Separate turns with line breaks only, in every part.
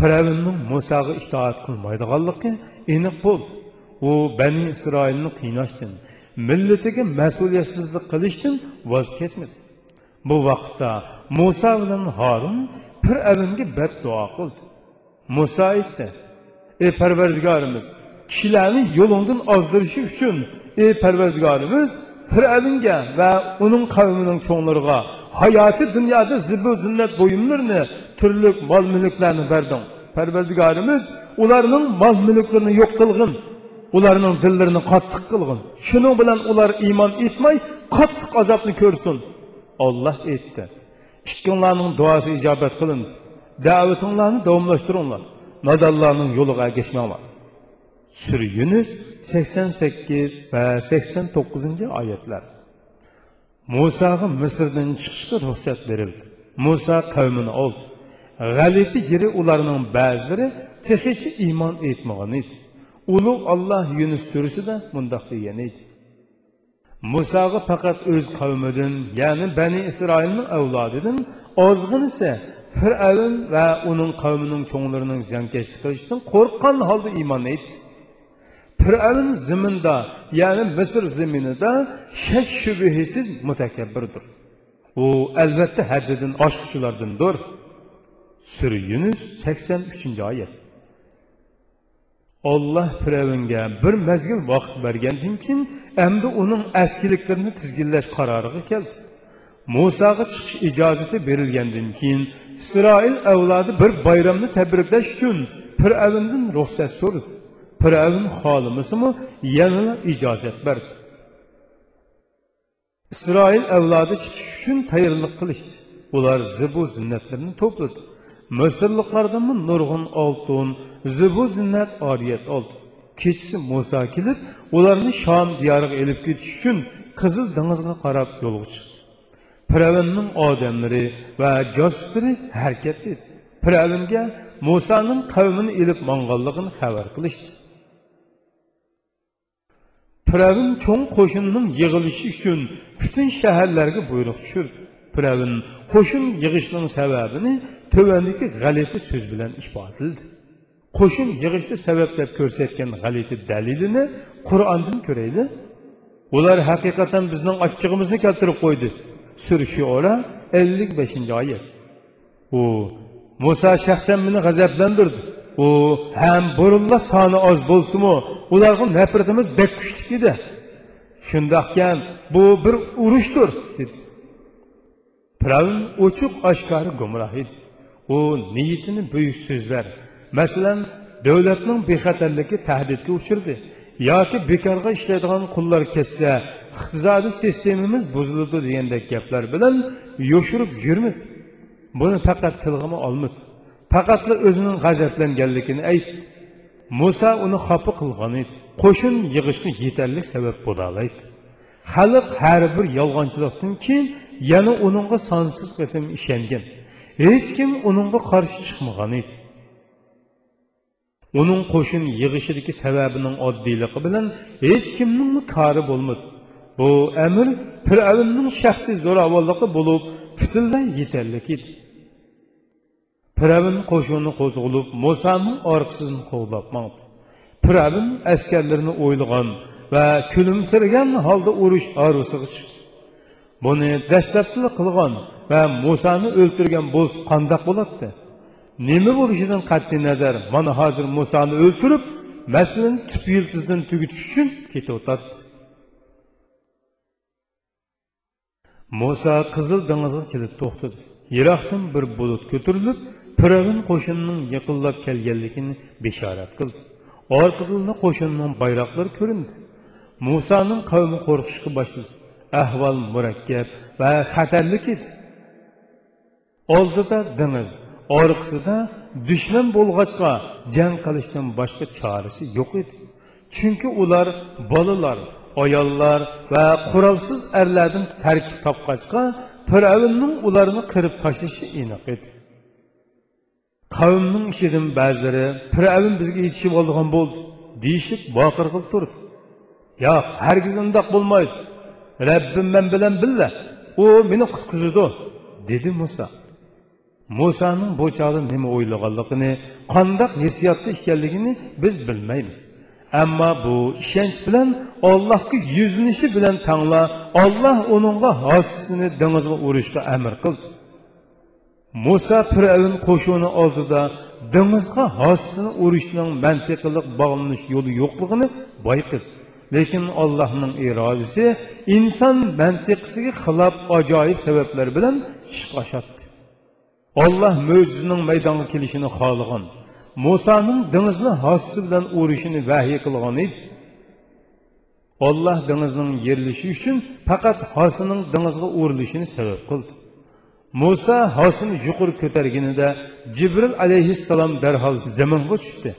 Firavunning Musoga itoat qilmaydiganligi aniq bo'l. U Bani Isroilni qiynashdan, millatiga mas'uliyatsizlik qilishdan voz kechmadi. Bu vaqtda Musa bilan Harun Firavunga beddua qildi. Musa aytdi: "Ey Parvardigorimiz, kishilarni yo'lingdan ozdirishi uchun, ey Parvardigorimiz, Firavunga va uning qavmining cho'nglariga hayoti dunyoda zibu zinnat buyumlarini, turli mol mulklarni berding. Parvardigorimiz ularning mol mulklarini yo'q qilgin. Ularning dillarini qattiq qilgin. Shuning bilan ular iymon etmay, qattiq azobni ko'rsin. Alloh aytdi. Ikkinglarning duosi ijobat qilindi. Da'vatinglarni davomlashtiringlar. Nadallarning yo'liga ergashmanglar. Sürü Yunus 88 ve 89. ayetler. Musağa Mısırdan çıkışka ruhsat verildi. Musa kavmini oldu. Galiti giri ularının bazıları tehiçi iman etmağın idi. Ulu Allah Yunus sürüsü de mundaq deyen idi. Musağı fakat öz kavmidin, yani Beni İsrail'in evladidin, azgın ise Firavun ve onun kavminin çoğunlarının ziyankeşlik kılıştın korkan halde iman etti. Fir'avn ziminda, ya'ni Misr ziminida shak shubhasiz mutakabbirdir. U albatta haddidan oshquchilardandir. Sura Yunus 83-oyat. Alloh Firavunga bir mezgil vaqt bergandan keyin endi uning askiliklarini tizginlash qaroriga keldi. Musaga chiqish ijozati berilgandan keyin Isroil avlodi bir bayramni tabriklash uchun Firavundan ruxsat so'radi. Firavun xolimisimi yana ijozat berdi. Isroil avlodi chiqish uchun tayyorlik qilishdi. Ular zibu zinnatlarni to'pladi. Misrliklardan nurg'un oltin, zibu zinnat oriyat oldi. kechasi Musa kelib, ularni shom diyoriga elib ketish uchun Qizil dengizga qarab yo'lga chiqdi. Firavunning odamlari va josuslari harakat etdi. Firavunga Musaning qavmini elib manganligini xabar qilishdi. Firavun cho'ng qo'shinning yig'ilishi uchun butun shaharlarga buyruq tushirdi. Firavun qo'shin yig'ishning sababini tövəndəki g'alati so'z bilan ifodaladi. Qo'shin yig'ishni sabab deb ko'rsatgan g'alati dalilini Qur'ondan ko'rayli. Ular haqiqatan bizning achchig'imizni keltirib qo'ydi. Sura Shura 55-oyat. U Musa shaxsan meni g'azablantirdi. U ham burunla soni oz bo'lsimi ularga nafratimiz bek kuchli edi shundoqkan bu bir urushdir dedi. Firavun ochiq oshkori gumroh edi. U niyatini buyuk so'zlar masalan davlatning bexatarligi tahdidga uchirdi yoki bekorga ishlaydigan qullar ketsa iqtisodiy sistemamiz buziladi degandek gaplar bilan yo'shirib yurmadi. Buni faqat tilg'ima olmadi. Faqatla o'zining g'azablanganligini aytdi muso uni xafa qilgan edi. Qo'shin yig'ishga yetarli sabab bo'lalaydi xalq har bir yolg'onchilikdan keyin yana uningga sonsiz qatim ishongan. Hech kim uningga qarshi chiqmagan edi. Uning qo'shin yig'ishidagi sababining oddiyligi bilan hech kimning kori bo'lmadi. Bu amr fir'avnning shaxsiy zo'ravonligi bo'lib butunlay yetarli edi Firavun qo'shini qo'zg'olib Musaning orqasidan quvlab mangdi. Firavun askarlarini o'ylagan va kulimsirgan holda urush arzusiga chiqdi. Buni dastlabki qilgan va Musani o'ltirgan bo'lsa qandoq bo'ladi? Nima bo'lishidan qat'iy nazar, mana hozir Musani o'ltirib, masalan, tip yıldızdan tugutish uchun ketayotadi Musa Qizil dengizga kelib to'xtadi. Yiroqdan bir bulut ko'tarilib, Firavun qo'shinining yaqinlab kelganligini bishorat qildi. Orqadan qo'shinning bayroqlari ko'rindi. Musaning qavmi qo'rqishga boshladi. Ahvol murakkab va xatarli edi. Oldida dengiz, orqasida dushman bo'lg'achqa jang qilishdan boshqa chorasi yo'q edi. Chunki ular bolalar, ayollar va qurolsiz erlardan tarkib topqachqa Firavunning ularni qirib tashlashi aniq edi. Ba'zilari firavn bizga yetishib oldigan bo'ldi. Deyishib voqir qilib turdi. Yo'q hargiz undoq bo'lmaydi. Rabbim men bilan billa u meni qutqizadi dedi muso musoning bu chog'da nima o'ylaganligini qandoq hissiyotda ekanligini biz bilmaymiz. Ammo bu ishonch bilan ollohga yuzlanishi bilan tangla olloh uningga hossini dengizga urishga amr qildi. Muso firavn qo'shuni oldida dengizga hossini urishning mantiqiliq bog'lanish yo'li yo'qligini bayqidi lekin allohning irodasi inson mantiqisiga xilof ajoyib sabablar bilan ishga oshadi. Olloh mo'jizining maydonga kelishini xohlagan musoning dengizni hossi bilan urishini vahiy qilgan edi. Olloh dengizning yerilishi uchun faqat hosining dengizga urilishini sabab qildi. Muso hosini yuqori ko'targanida jibril alayhissalom darhol zaminga tushdi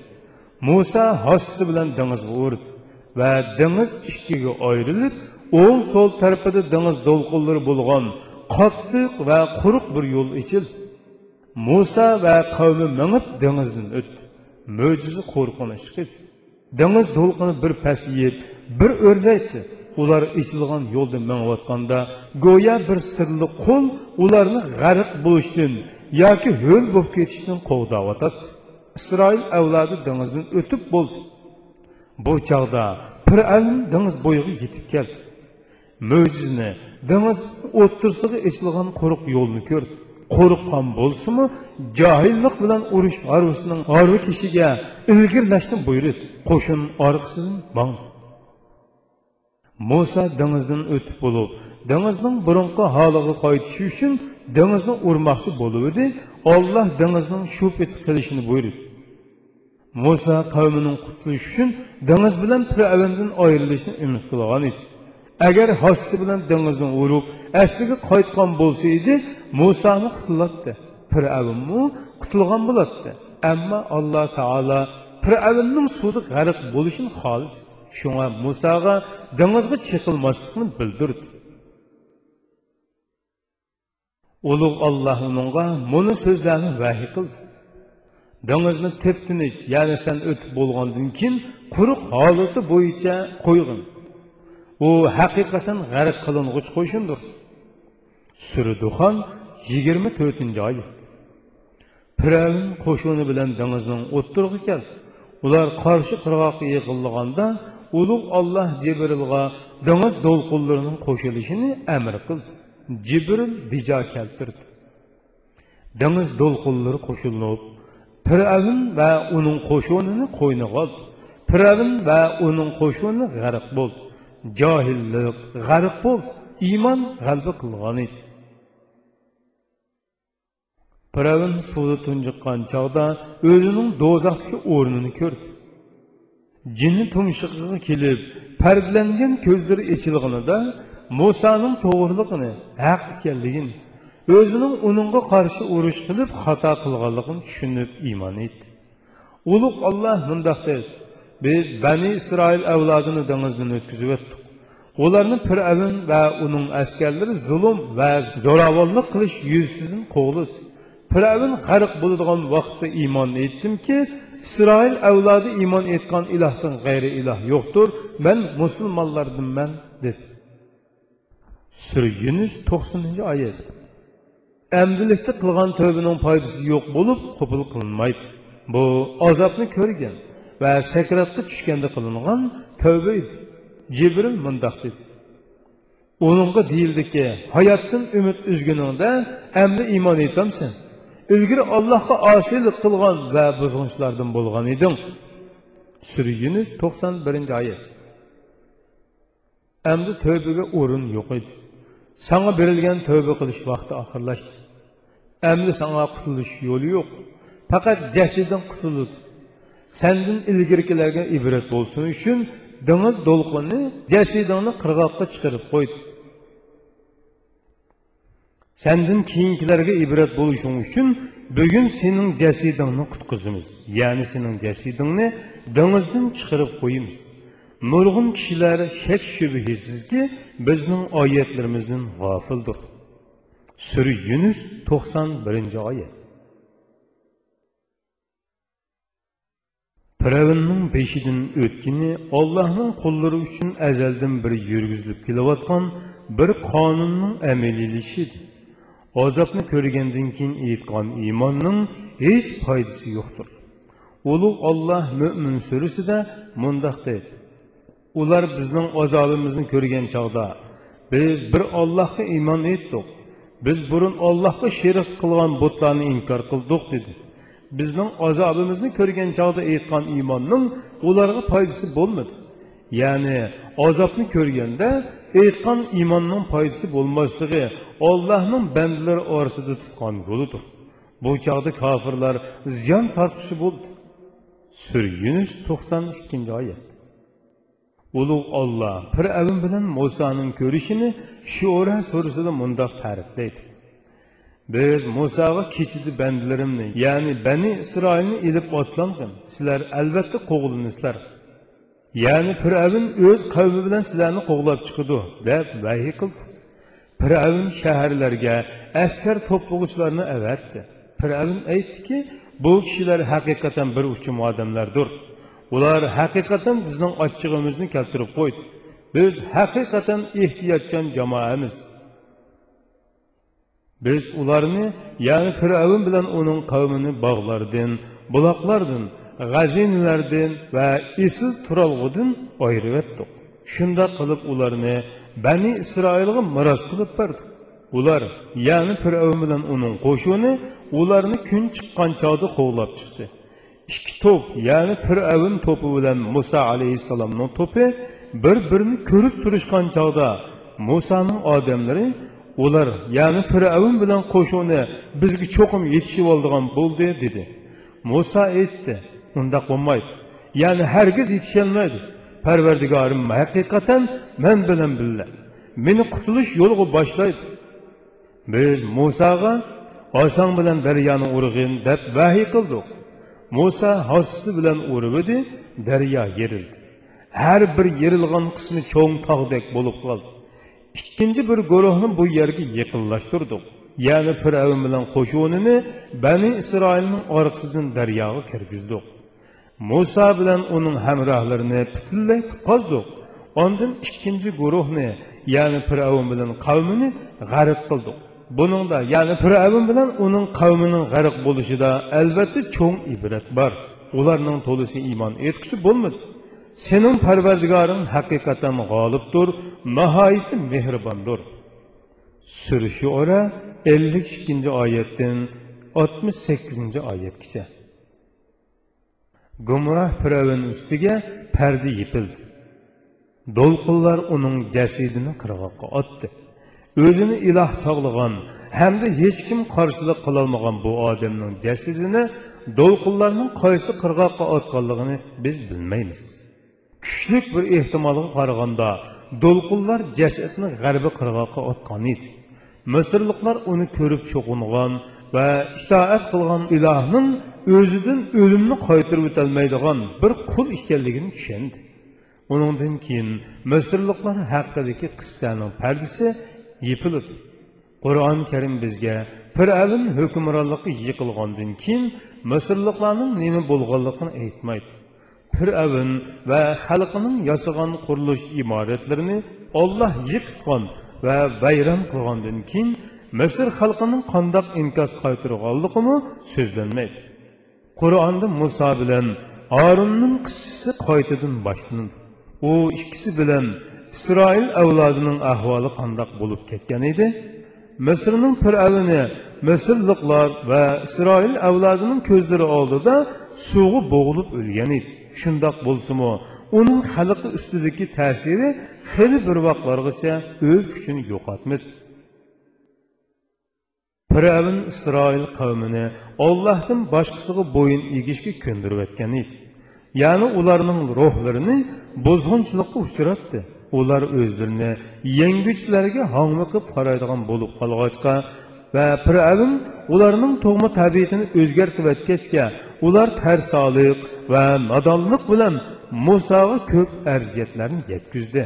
muso hossi bilan dengizga urdi va dengiz ikkiga ayrilib o'ng so'l tarafida dengiz to'lqinlari bo'lgan qattiq va quruq bir yo'l ichildi muso va qavmi minib dengizdan o'tdi mo'jiza qo'rqinish edi dengiz to'lqini bir pasayib bir o'rlaydi ular ichilgan yo'lda minayotganda go'yo bir sirli qo'l ularni g'arq bo'lishdan yoki ho'l bo'lib ketishdan qovdayotadi isroil avlodi dengizdan o'tib bo'ldi. Bu chog'da fir'avn dengiz bo'yiga yetib keldi. Mo'jizani dengiz o'ttirsig'i ichilgan quruq yo'lni ko'rdi. Qo'rqqan bo'lsimi johillik bilan urush harvisining harvi kishiga ilgirlashni buyurdi. Qo'shin orqasidan bongdi Musa dengizdan o'tib bo'lib dengizning burunqi holiga qaytishi uchun dengizni urmoqchi bo'lib Alloh dengizning shu pet qilishini buyurdi. Musa qavmining qutulishi uchun dengiz bilan fir'avndan ayrilishni umid qilgan edi. Agar hossi bilan dengizni urib asliga qaytgan bo'lsa edi musoni qutuladi fir'avnmu qutulgan bo'ladi ammo alloh taolo fir'avnning suvda g'arq bo'lishini xohladi shunga musoga dengizga chiqilmaslikni bildirdi ulug' olloh unga muni so'zlarni vahiy qildi dengizni tep tinch ya'ni san o'tib bo'lgandan keyin quruq holati bo'yicha qo'yg'in u haqiqatan g'arq qiling'ich qo'shindir suri duxon yigirma to'rtinchi oyat piravn qo'shini bilan dengizning o'ttirg'i keldi ular qarshi qirg'oqqa yig'ilganda ulug' olloh jibrilga dengiz to'lqinlarining qo'shilishini amr qildi jibril bijo keltirdi. Dengiz to'lqinlari qo'shilib firavn va uning qo'shinini qo'yniga oldi firavn va uning qo'shini g'arq bo'ldi johillik g'arq bo'ldi iymon g'alba qilgan edi firavn suvda tunjiqqan chog'da o'zining do'zaxdagi o'rnini ko'rdi jinni tumshug'iga kelib pardlangan ko'zlari ichilg'inida musoning to'g'riliqini haq ekanligini o'zining uningga qarshi urush qilib xato qilganligini tushunib iymon etdi. Ulug' olloh mundoq dedi biz bani isroil avlodini dengizdan o'tkazib o'tdik ularni fir'avn va uning askarlari zulm va zo'ravonlik qilish yuzasidan quvladi fir'avn g'arq bo'ladigan vaqtda iymon etdimki isroil avlodi iymon etgan ilohdan g'ayri iloh yo'qdir man musulmonlardanman dedi. Sura yunus to'qsoninchi oyat. Amdilikda qilgan tövbənin foydasi yo'q bo'lib qabul qilinmaydi. Bu azobni ko'rgan va sakratga tushganda qilingan tavba edi. Jibril mundoq dedi. Uningga deyildiki hayotdan umid uzguningda amdi iymon etamsan ilgari allohga osiylik qilgan va buzg'unchilardan bo'lgan eding sura yunus to'qson birinchi oyat amdi tövbəga o'rin yo'q edi Sana berilgan tövbe qilish vaqti oxirlashdi. Endi sana qutulish yo'li yo'q. Faqat jasiddan qutulib. Sendin ilgirkilarga ibrat bo'lsin uchun dengiz to'lqini jasidingni qirg'oqqa chiqarib qo'ydi. Senden keyinkilerge ibret buluşun üçün bugün senin cesidini kutkuzumuz. Yani senin cesidini denizden çıkarıp koyumuz. Nurgun kişiler şek şübihisiz ki bizden ayetlerimizden gafıldır. Sürü Yunus 91. ayet. Piravinning beshidan o'tgini Allohning qullari uchun azaldan bir yurgizilib kelayotgan bir qonunning amaliylashidir azobni ko'rgandan keyin aytgan iymonning hech foydasi yo'qdir. Ulug' olloh mo'min surasida mundoq deydi ular bizning azobimizni ko'rgan chog'da biz bir ollohga iymon etdik biz burun ollohga sherik qilgan butlarni inkor qildik dedi. Bizning azobimizni ko'rgan chog'da aytgan iymonning ularga foydasi bo'lmadi. Yani azapını körgende eytkan imanının paydası bulmazlığı Allah'ın bendileri arasında tutkan yoludur. Bu çağda kafirler ziyan tartışı buldu. Sür Yunus 92. ayet. Ulug Allah Firavun bilen Musa'nın görüşünü Şura surasida mundaq ta'riflaydi. Biz Musa'ga keçidi bendilerimni, yani Beni İsrail'ni ilip otlanğın. Sizler elbette kovulun qoğulunuzlar. Ya'ni fir'avn o'z qavmi bilan sizlarni qo'g'lab chiqidi deb vahiy qildi fir'avn shaharlarga askar to'plag'uvchilarni avatdi fir'avn aytdiki bu kishilar haqiqatan bir uchum odamlardir ular haqiqatan bizning ochchig'imizni keltirib qo'ydi biz haqiqatan ehtiyotchan jamoamiz biz ularni ya'ni fir'avn bilan uning qavmini bog'lardan buloqlardan g'azinlardan va esil turolg'udin ayirib etdik shunda qilib ularni bani isroilga miros qilib berdik ular ya'ni fir'avn bilan uning qo'shuni ularni kun chiqqan chog'da quvlab chiqdi. Ikki to'p ya'ni fir'avn to'pi bilan muso alayhissalomni to'pi bir birini ko'rib turishgan chog'da musoning odamlari ular ya'ni fir'avn bilan qo'shuni bizga cho'qim yetishib oldigan bo'ldi dedi. Muso aytdi undaq bo'lmaydi ya'ni hargiz yetisholmaydi parvardigorim haqiqatan men bilan billa meni qutulish yo'liga boshlaydi biz musoga osong bilan daryoni urg'in deb vahiy qildik muso hossisi bilan urib edi daryo yerildi. Har bir yerilgan qismi cho'ng tog'dek bo'lib qoldi ikkinchi bir guruhni bu yerga yaqinlashtirdik ya'ni fir'avn bilan qo'shunini bani isroilning orqasidan daryoga kirgizdik Musa bilen onun hemrahlarını bütünley qutqazdık. Ondan ikinci guruhni, yani Firavun bilen kavmini garip kıldık. Bunun da yani Firavun bilen onun kavminin garip buluşuda elbette çoğun ibret var. Onlarının tolisi iman etkisi bulmadı. Senin perverdigarın hakikaten galiptir, nahayeti mehribandır. Sürüşü ora 52. ayetten 68. ayet kişi. Gumroh firavn ustiga parda yipildi. Do'lqinlar uning jasidini qirg'oqqa otdi. O'zini iloh sog'lagan hamda hech kim qarshilik qilolmagan bu odamning jasadini do'lqinlarning qaysi qirg'oqqa otganligini biz bilmaymiz. Kuchlik bir ehtimolga qaraganda do'lqinlar jasadni g'arbiy qirg'oqqa otgan edi. Misrliklar uni ko'rib cho'qingan va itoat qilgan ilohning o'zidan o'limni qaytarib o'tolmaydigan bir qul ekanligini tushundi uningdan keyin misrliklar haqidagi qissaning pardasi yepiladi qur'oni karim bizga fir'avn hukmronligi yiqilgandan keyin misrliklarning nima bo'lganligini aytmaydi fir'avn va xalqining yasagan qurilish imoratlarini olloh yiqitgan va vayron qilgandan keyin misr xalqining qandoq inkos qaytirganligimi so'zlanmaydi qur'onda muso bilan orunning qissasi qaytadan boshlanadi u ikkisi bilan isroil avlodining ahvoli qandoq bo'lib ketgan edi misrning fir'avni misrliqlar va isroil avlodining ko'zlari oldida suvga bo'g'ilib o'lgan edi shundoq bo'lsimi uning xalqi ustidagi ta'siri xili bir vaqtlargacha o'z kuchini yo'qotmadi fir'avn isroil qavmini ollohdan boshqasiga bo'yin egishga ko'ndirib atgan edi. Ya'ni ularning ruhlarini buzg'unchilikqa uchratdi. Ular o'zlarini yenggichlarga hongmiqib qaraydigan bo'lib qolg'achqa va fir'avn ularning tug'ma tabiatini o'zgartib o'tgachga ular tarsoliq va nodonlik bilan musoga ko'p arziyatlarni yetkazdi.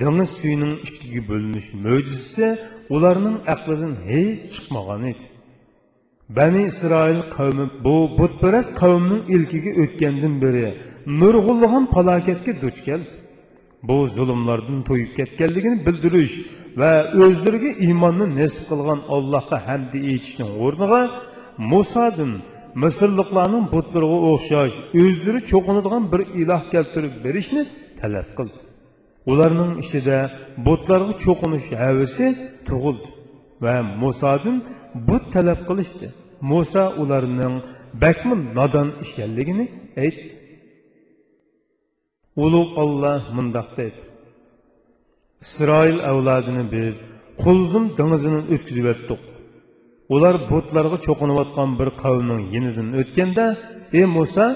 Dengiz suyining ikkiga bo'linish mo'jizasi ularning aqlidan hech chiqmagan edi bani isroil qavmi bu butparast qavmning ilkiga o'tgandan beri nurg'ulg'an falokatga duch keldi bu zulmlardan to'yib ketganligini bildirish va o'zlariga iymonni nasib qilgan allohga hamdi aytishning o'rniga musodan misrliqlarning butlariga o'xshash o'zlari cho'qinadigan bir iloh keltirib berishni talab qildi ularning ichida butlarga cho'qinish havisi tug'ildi va musodan but talab qilishdi. Muso ularning bakmi nodon ekanligini aytdi. Ulug' olloh mundoq dedi. Isroil avlodini biz qulzum dengizini o'tkazib o'tdik ular butlarga cho'qinayotgan bir qavmning yenidan o'tganda ey muso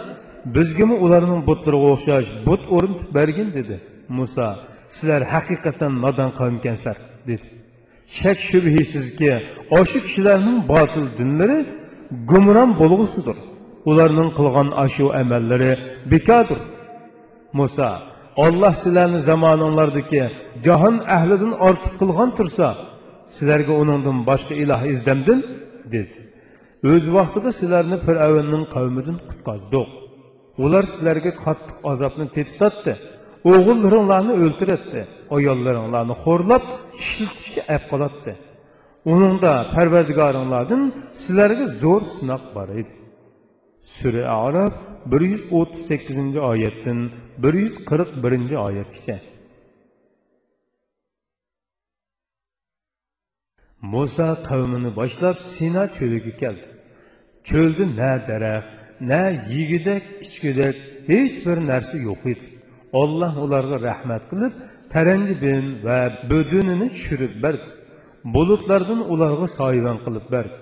bizgimi ularning butlariga o'xshash but o'rnatib bergin? dedi. Musa, sizlər həqiqətən nadan qavmkənslər, dedi. Şək şübhisiz ki, aşı kişilərinin batıl dinləri qumran bolğusudur. Onlarının qılğan aşı əməlləri bikadır. Musa, Allah sizlərini zamanınlardakı cahan əhlidin artıq qılğan tursa, sizlərə onundan başqa ilah izdəmdin, dedi. Öz vaxtında sizlərini Firavunun qavmindən qutqazdıq. Onlar sizlərə qattiq azabını tetitatdı. O'g'illaringlarni o'ltiratdi. Ayollaringlarni xo'rlab ishlatishga ayb qoladi uningda parvardigoringlardan sizlarga zo'r sinoq bor edi. Sura arab bir yuz o'ttiz sakkizinchi oyatdan bir yuz qirq birinchi oyatgacha muso qavmini boshlab sino cho'liga keldi. Cho'lda na daraxt na yigidak ichgidak hech bir narsa yo'q edi. Olloh ularga rahmat qilib taranjibin va budunini tushirib berdi bulutlardan ularga soyvan qilib berdi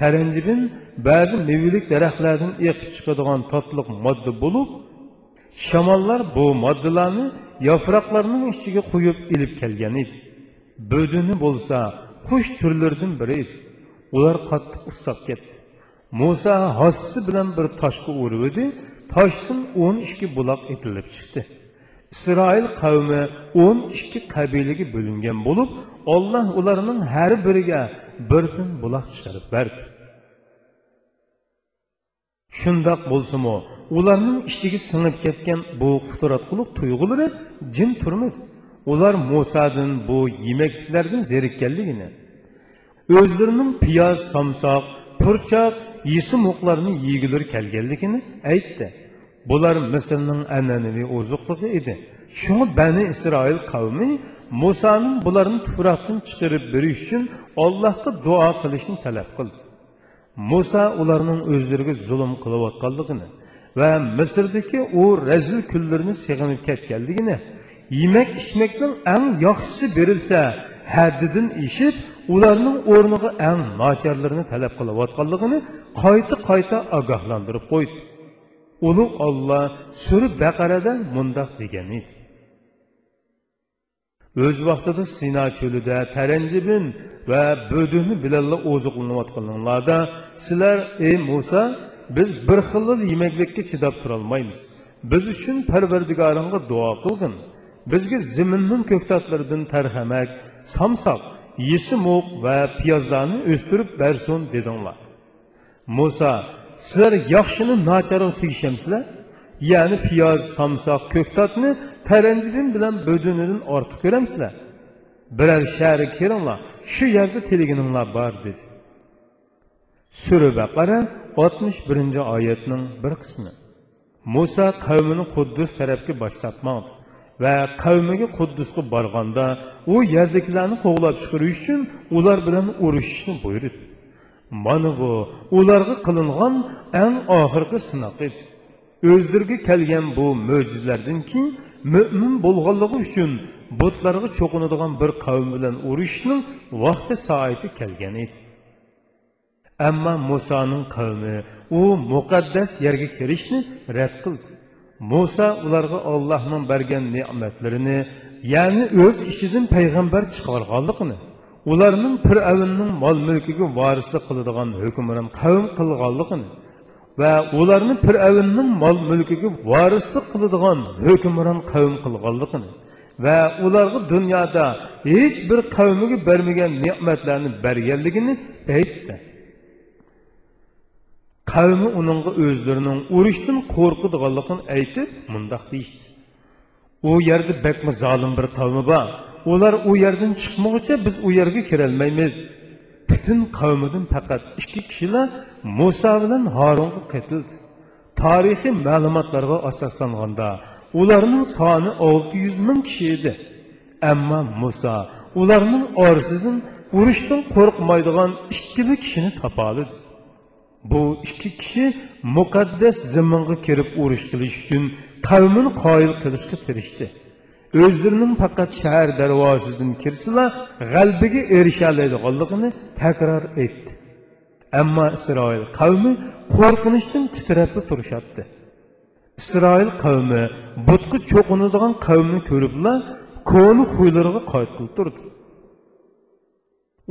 taranjibin ba'zi mevilik daraxtlardan eqib chiqadigan totliq modda bo'lib shamollar bu moddalarni yaproqlarning ichiga quyib ilib kelgan edi. Buduni bo'lsa qush turlaridan biri edi. Ular qattiq issab ketdi. Muso hossi bilan bir toshga urib edi toshdan o'n ikki buloq etilib chiqdi. Isroil qavmi o'n ikki qabilaga bo'lingan bo'lib olloh ularning har biriga birdan buloq chiqarib berdi. Shundoq bo'lsimi ularning ichiga singib ketgan bu qutratquliq tuyg'ulari jim turmadi. Ular musodan bu yemakliklardan zerikkanligini o'zlarining piyoz somsoq purchoq yisimuqlarni yegilar kelganligini aytdi. Bular Mısır'ın ənənəvi uzukluğu idi. Şunu Bəni İsrail kavmi Musa'nın bunların Tövrat'ın çıkarıp bir için Allah'a dua kılışını talep kıldı. Musa onların özlerine zulüm kılavat kılıvatkallığını ve Mısır'daki o rezil küllerini sığınıp ketkeldiğini, yemek içmekten en yakışı verilse həddidin işib, onların ornuğu en naçarlarını talep kılıvatkallığını kayıtı kayıta agahlandırıp koydu. Ulug Allah Sürü Bəqərədə mındaq degən idi. Öz vaxtıda Sina çölüdə tərəncibin və bödünü bilərlə ozuqlanıvatqanlarda sizlər, ey Musa, biz bir xillil yeməklikki çidab turalmaymiz. Biz üçün pərverdigarınqa dua qılgın. Bizgi ziminnin köktatlardan tərxəmək, samsaq, yesi muq və piyazlarını östürüb bərsun dedinlar. Musa, sizlar yaxshini nacharga tegishamsizlar ya'ni piyoz samsoq ko'ktatni taranjibin bilan bo'dunidan ortiq ko'ramsizlar. Biror shaharga kiringlar shu yerda tiligininglar bor dedi. Sura baqara oltmish birinchi oyatning bir qismi. Muso qavmini quddus tarafga boshlabmoqdi va qavmiga quddusga borganda u yerdagilarni quvlab chiqarish uchun ular bilan urushishni buyurdi mana bu ularga qilingan eng oxirgi sinoq edi o'zlariga kelgan bu mo'jizalardan keyin mo'min bo'lganligi uchun butlarga cho'qinadigan bir qavm bilan urushishning vaqti soati kelgan edi. Ammo musoning qavmi u muqaddas yerga kirishni rad qildi. Muso ularga ollohning bergan ne'matlarini ya'ni o'z ichidan payg'ambar chiqarganligini ularning fir'avnning mol mulkiga vorislik qiladigan hukmron qavm qilganligini va ularni fir'avnning mol mulkiga vorislik qiladigan hukmron qavm qilganligini va ularga dunyoda hech bir qavmiga bermagan ne'matlarni berganligini aytdi. Qavmi uningga o'zlarining urushdan qo'rqadiganligini aytib mundoq deyishdi. U yerda bakmi zolim bir qavmi bor ular u yerdan chiqmoqcha biz u yerga kirolmaymiz. Butun qavmidan faqat ikki kishilar muso bilan horunga qaytildi. Tarixiy ma'lumotlarga asoslanganda ularning soni olti yuz ming kishi edi. Ammo muso ularning orasidan urushdan qo'rqmaydigan ikkili kishini topoladi bu ikki kishi muqaddas zaminga kirib urush qilish uchun qavmini qoyil qilishga tirishdi. O'zlarining faqat shahar darvozasidan kirsalar g'albiga erisholadiganligini takror aytdi. Ammo isroil qavmi qo'rqinishdan titrabli turishyapti. Isroil qavmi butqa cho'qinadigan qavmni ko'ribla ko'ni xuylariga qoyil qilib turdi.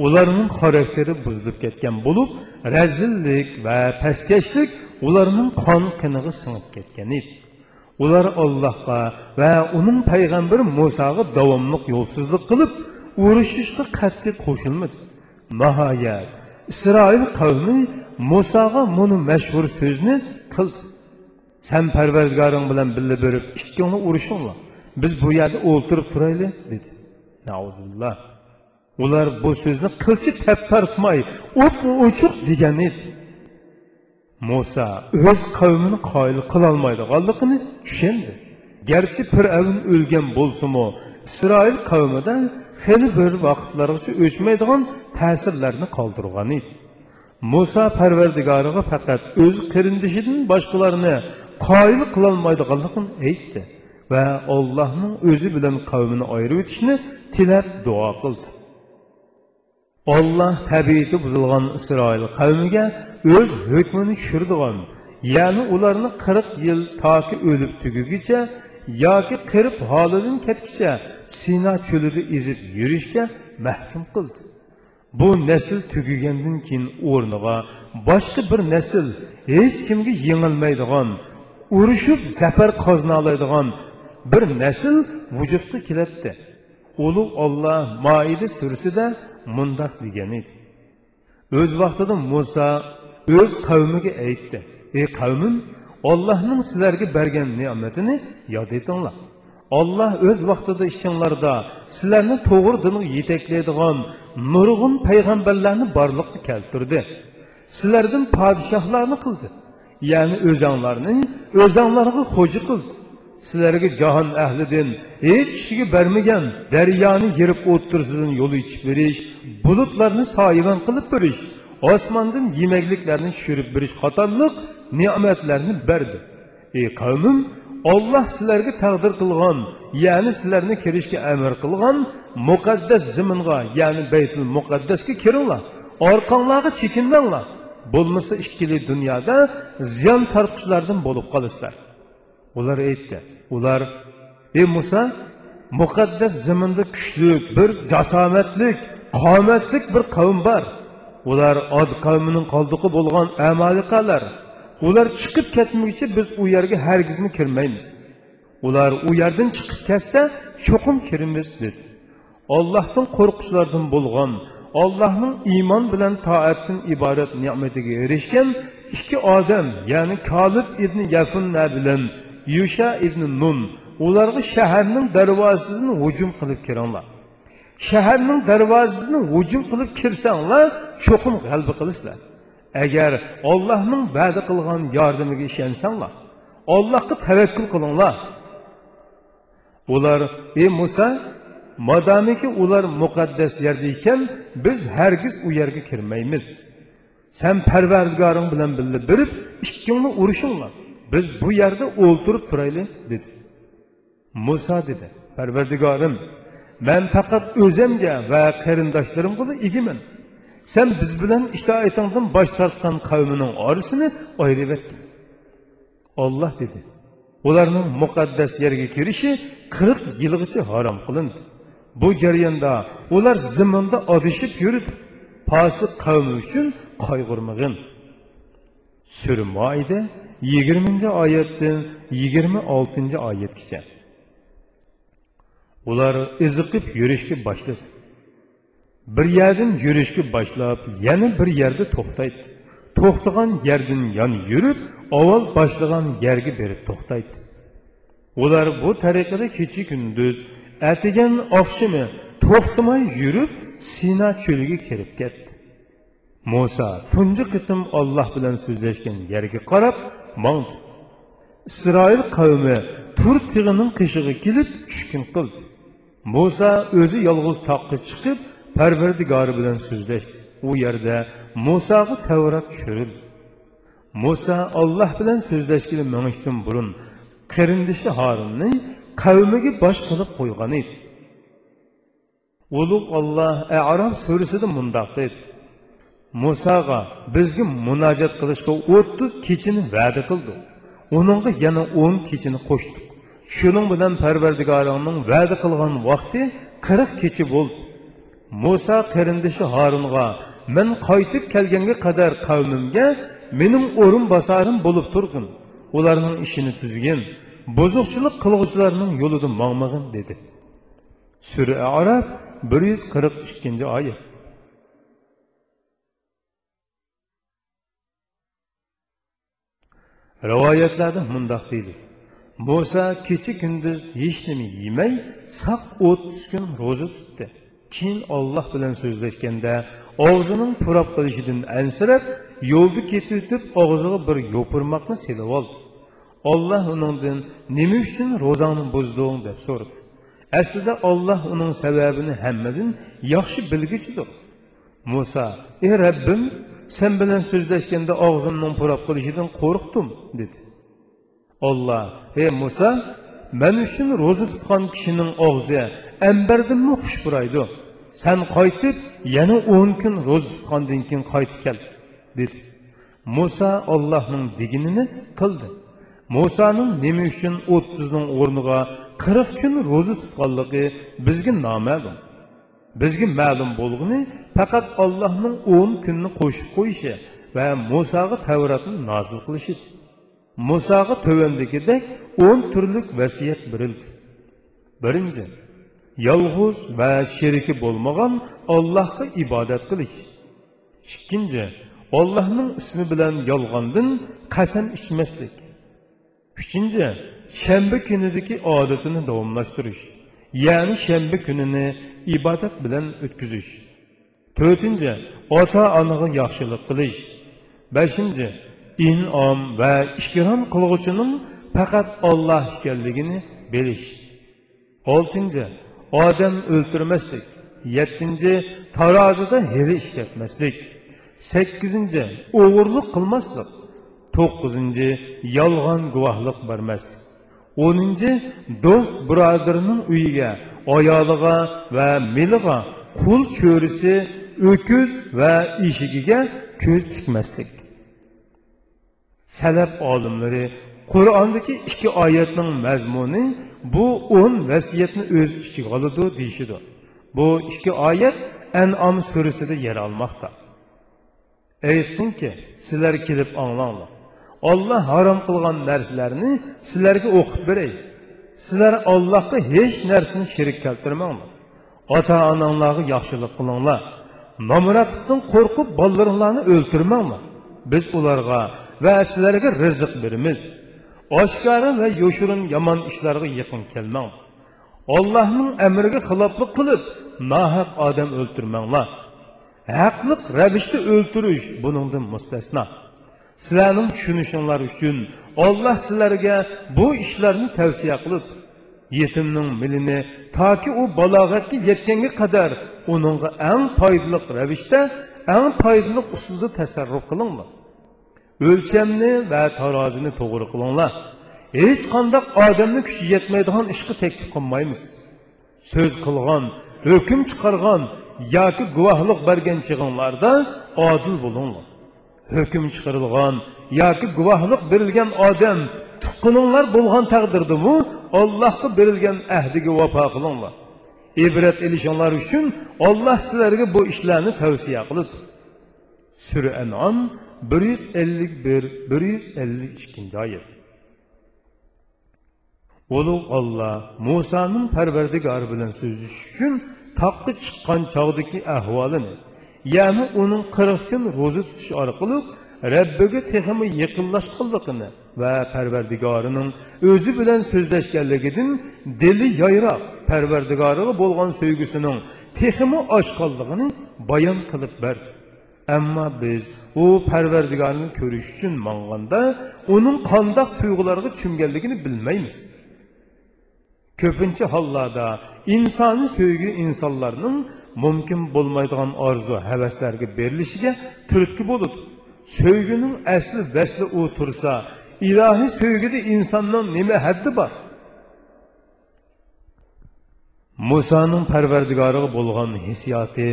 Ularning xarakteri buzilib ketgan bo'lib razillik va pastkashlik ularning qon qiniga singib ketgan edi. Ular allohga va uning payg'ambari musoga davomli yo'lsizlik qilib urushishga qat'iy qo'shilmadi nihoyat isroil qavmi musoga buni mashhur so'zni qildi san parvardigoring bilan birga berib ikkingni urushinglar biz bu yerda o'ltirib turaylik dedi. Nauzubillah. Ular bu so'zni qilchi tap tartmay o'tni o'chiq degan edi muso o'z qavmini qoyil qilolmaydiganligini tushundi. Garchi fir'avn o'lgan bo'lsinu isroil qavmida hali bir vaqtlargacha o'chmaydigan ta'sirlarni qoldirgan edi. Muso parvardigoriga faqat o'z qarindishidan boshqalarni qoyil qilolmaydiganligini aytdi va ollohning o'zi bilan qavmini ayirib o'tishni tilab duo qildi. Olloh tabiati buzilgan isroil qavmiga o'z hukmini tushirdigan ya'ni ularni qirq yil toki o'lib tugugicha yoki qirib holidan ketgicha sino cho'lida ezib yurishga mahkum qildi. Bu nasl tugagandan keyin o'rniga boshqa bir nasl hech kimga yengilmaydigan urushib zafar qozona oladigan bir nasl vujudga keladi ulug' olloh moida surasida mundaq degan edi. O'z vaqtida muso o'z qavmiga aytdi ey qavmim ollohning sizlarga bergan ne'matini yod etinglar. Olloh o'z vaqtida ishinglarda sizlarni to'g'ri dinga yetaklaydigan nurg'un payg'ambarlarni borliqqa keltirdi. Sizlardan podshohlarni qildi. Ya'ni o'zanglarni o'zanglarga xo'ja qildi. Sizlarga jahon ahlidan hech kishiga bermagan daryoni yerib o'ttirsin yo'l ichib berish bulutlarni soyibon qilib berish osmondan yemakliklarni tushirib berish qatorliq ne'matlarni berdi. Ey qavmim olloh sizlarga taqdir qilgan ya'ni sizlarni kirishga amr qilgan muqaddas ziminga ya'ni baytul muqaddasga kiringlar orqanglarga chekinmanglar. Bo'lmasa ikkili dunyoda ziyon tortquchilardan bo'lib qolasizlar. Ular aytdi ular ey muso muqaddas zaminda kuchlik bir jasomatlik qomatlik bir qavm bor. Ular od qavmining qoldiqi bo'lgan amaliqalar ular chiqib ketmaguncha biz u yerga hargizmi kirmaymiz. Ular u yerdan chiqib ketsa cho'qim kirimiz dedi. Ollohdan qo'rqishlardan bo'lgan ollohning iymon bilan toatdan iborat ne'matiga erishgan ikki odam ya'ni kolib ibn yafunna bilan yusha ibn nun ularga shaharning darvozasini hujum qilib kiringlar. Shaharning darvozasini hujum qilib kirsanglar cho'qim g'alba qilasizlar agar ollohning va'da qilgan yordamiga ishonsanglar ollohga tavakkul qilinglar. Ular ey muso modomiki ular muqaddas yerda ekan biz hargiz u yerga kirmaymiz. San parvardigoring bilan birga birib ikkingni urushinglar. Biz bu yerda o'ltirib turaylik dedi. Muso dedi parvardigorim man faqat o'zimga va qarindoshlarimga egiman sen biz bilan itoatingdan bosh tortgan qavmining orasini ayirib etding olloh dedi ularning muqaddas yerga kirishi qirq yilgacha harom qilindi. Bu jarayonda ular ziminda odishib yurib posiq qavmi uchun qayg'urmag'in sura moida yigirmanchi oyatdan yigirma oltinchi oyatgacha ular iziqib yurishga boshladi. Bir yerdan yurishga boshlab yana bir yerda to'xtaydi. To'xtagan yerdan yon yurib avval boshlagan yerga berib to'xtaydi. Ular bu tariqada kecha kunduz atigan oqshimi to'xtamay yurib sino cho'liga kirib ketdi. Muso tunji qitim olloh bilan so'zlashgan yerga qarab mangdi isroil qavmi tur tig'ining qishig'i kelib tushkun qildi. Muso o'zi yolg'iz toqqa chiqib parvardigori bilan so'zlashdi. U yerda musoga tavrat tushirildi. Muso olloh bilan so'zlashgili minishdan burun qarindishi horunni qavmiga bosh qilib qo'ygan edi. Ulug' olloh arof surasida mundoq dedi Мұсаға бізге мұнажат қылышқа 30 кечіні вәді қылды. Оныңға яна 10 кечіні қоштық. Шының білән Пәрвердігарының вәді қылған вақты 40 кечі болды. Мұса қеріндіші Харынға, «Мен қайтып келгенге қадар қауымымге менің орын басарым болып тұрдым. Оларының ішіні түзген, бұзықшылық қылғышыларының yolunu маңмағын» деді. Сүрі Араф 142-ci. Rivoyatlarda mundoq deydi. Muso kecha kunduz hech nima yemay saq o'ttiz kun ro'za tutdi. Keyin olloh bilan so'zlashganda og'zining purab qilishidan ansirab yo'lda ketib og'ziga bir yo'pirmoqni silib oldi. Olloh uningdan nima uchun ro'zangni buzding deb so'radi. Aslida olloh uning sababini hammadan yaxshi bilgichidir. Muso ey rabbim sen bilan so'zlashganda og'zimning purab qilishidan qo'rqdim dedi. Olloh ey muso man uchun ro'za tutgan kishining ambardanmi xush buraydi san qaytib yana o'n kun ro'za tutgandan keyin qaytib kel dedi. Muso ollohning deginini qildi musoning nima uchun o'ttizning o'rniga qirq kun ro'za tutganligi bizga noma'lum bizga ma'lum bo'lg'ini faqat ollohning o'n kunni qo'shib qo'yishi va musoga tavratni nozil qilishidir musoga tovandigidek o'n turlik vasiyat berildi birinchi yolg'iz va sheriki bo'lmagan ollohga ibodat qilish. Ikkinchi ollohning ismi bilan yolg'ondan qasam ichmaslik. Uchinchi shanba kunidagi odatini davomlashtirish. Ya'ni shanba kunini ibodat bilan o'tkazish to'rtinchi ota onaga yaxshilik qilish beshinchi inom va ikrom qilg'uchining faqat olloh ekanligini bilish oltinchi odam o'ltirmaslik yettinchi tarozida hili ishlatmaslik sakkizinchi o'g'irlik qilmaslik to'qqizinchi yolg'on guvohlik bermaslik o'ninchi do'st birodarining uyiga oyog'iga va miliga qul cho'risi o'kuz va eshigiga ko'z tikmaslik. Salaf olimlari qur'ondagi ikki oyatning mazmuni bu o'n vasiyatni o'z ichiga oladi deyishidi bu ikki oyat anom surasida yer olmoqda. Aytdingki sizlar kelib anglanglar Allah haram qılğan nərsələrini sizlərə oxub verək. Sizlər Allahqa heç nərsini şirik keltirmənglar. Ata-ananlarga yaxşılıq qılınlar. Namratlıqdan qorqub ballarınlarını öldürmənglar. Biz ularga və sizlərə rızıq verimiz. Aşkara və yoşurun yaman işlərə yaxın kelməng. Allahның əmrinə xilaflıq qılıb nahaq adam öldürmənglar. Haqlıq rəvişdə öldürüş bunundan müstəsna sizlərin düşünüşünlər üçün Allah sizlərə bu işlərini tövsiyə qılıb. Yetimnin milini ta ki o balağətə yetkənə qədər onunğa ən faydalı rəvişdə, ən faydalı usulda təsərrüf qılınlar. Ölçəmni və tarazini doğru qılınlar. Heç qandaq adamın gücü yetməydiğin işqi təklif qılmaymız. Söz qılğan, hökm çıxarğan, yoki guvohlik bergan chig'inlarda odil bo'linglar hukm chiqarilgan yoki guvohlik berilgan odam tuqqininglar bo'lgan taqdirdami ollohga berilgan ahdiga vafo qilinglar. Ibrat ilishinglar uchun olloh sizlarga bu ishlarni tavsiya qiladi sura anom bir yuz ellik bir bir yuz ellik ikkinchi oyat. Ulug' olloh musoning parvardigori bilan so'zlashish uchun toqqa chiqqan chog'dagi ahvolini ya'ni uning qirq kun ro'za tutish orqali rabbiga texmi yaqinlashganligini va parvardigorining o'zi bilan so'zlashganligidan dili yayroq parvardigoriga bo'lgan sevgisining texmi oshqonligini bayon qilib berdi ammo biz u parvardigorni ko'rish uchun manganda uning qandoq tuyg'ularga cho'mganligini bilmaymiz ko'pincha hollarda insoniy sevgi insonlarning mumkin bo'lmaydigan orzu havaslarga berilishiga turtki bo'ladi sevgining asli vasli u tursa ilohiy sevgida insonning nima haddi bor? Musoning parvardigoriga bo'lgan hissiyoti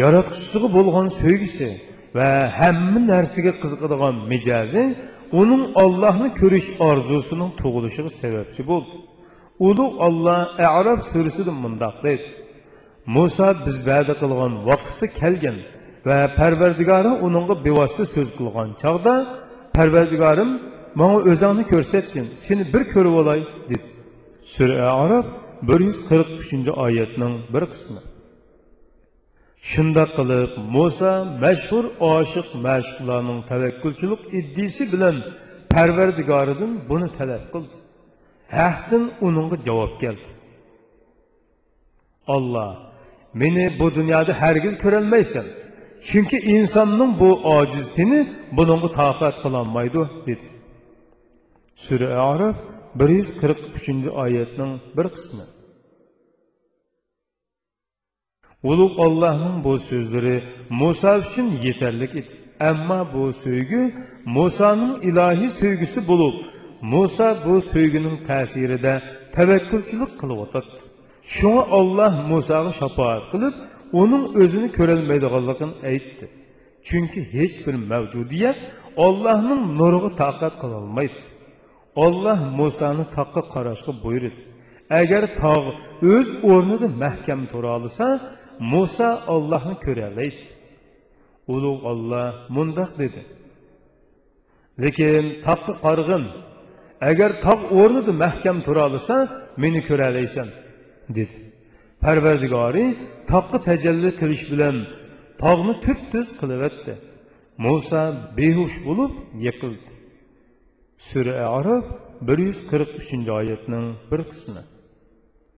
yaratquchisiga bo'lgan sevgisi va hamma narsaga qiziqadigan mijozi uning ollohni ko'rish orzusining tug'ilishiga sababchi bo'ldi. Ulug' olloh arof surasida mundoq deydi Musa biz vədə qilgan vaxtı kəlgən va parvardigori uningga bevosita so'z qilgan çağda Pərverdigarım mənə o'zingni ko'rsatgin seni bir ko'rib olay dedi. Sura arof bir yuz qirq uchinchi oyatning bir qismi. Shundoq qilib Musa mashhur oshiq mashqlarning təvəkkülçülük iddisi bilan parvardigoridan buni talab qildi. Haqdan uningga javob keldi. Allah Beni bu dünyada hergiz körelmeysen. Çünkü insanın bu acizliğini bununla takat kılanmaydı dedi. Sürü Araf 143. ayetinin bir kısmı. Ulug Allah'ın bu sözleri Musa için yeterlik idi. Ama bu söygü Musa'nın ilahi söygüsü bulup Musa bu söygünün tesirinde tevekkülçülük kılıp. Shunga olloh musoga shafoat qilib uning o'zini ko'rolmaydiganligini aytdi chunki hech bir mavjudiyat ollohning nuriga toqat qilolmaydi olloh musoni toqqa qarashga buyurdi agar tog' o'z o'rnida mahkam tura olsa muso ollohni ko'ralaydi ulug' olloh mundoq dedi. Lekin toqqa qarg'in agar tog' o'rnida mahkam tura olsa meni ko'ralaysan dedi. Parvardigori toqqa tajalli qilish bilan tog'ni tup tuz qilibatdi muso behush bo'lib yiqildi. Sura arab bir yuz qirq uchinchi oyatning bir qismi.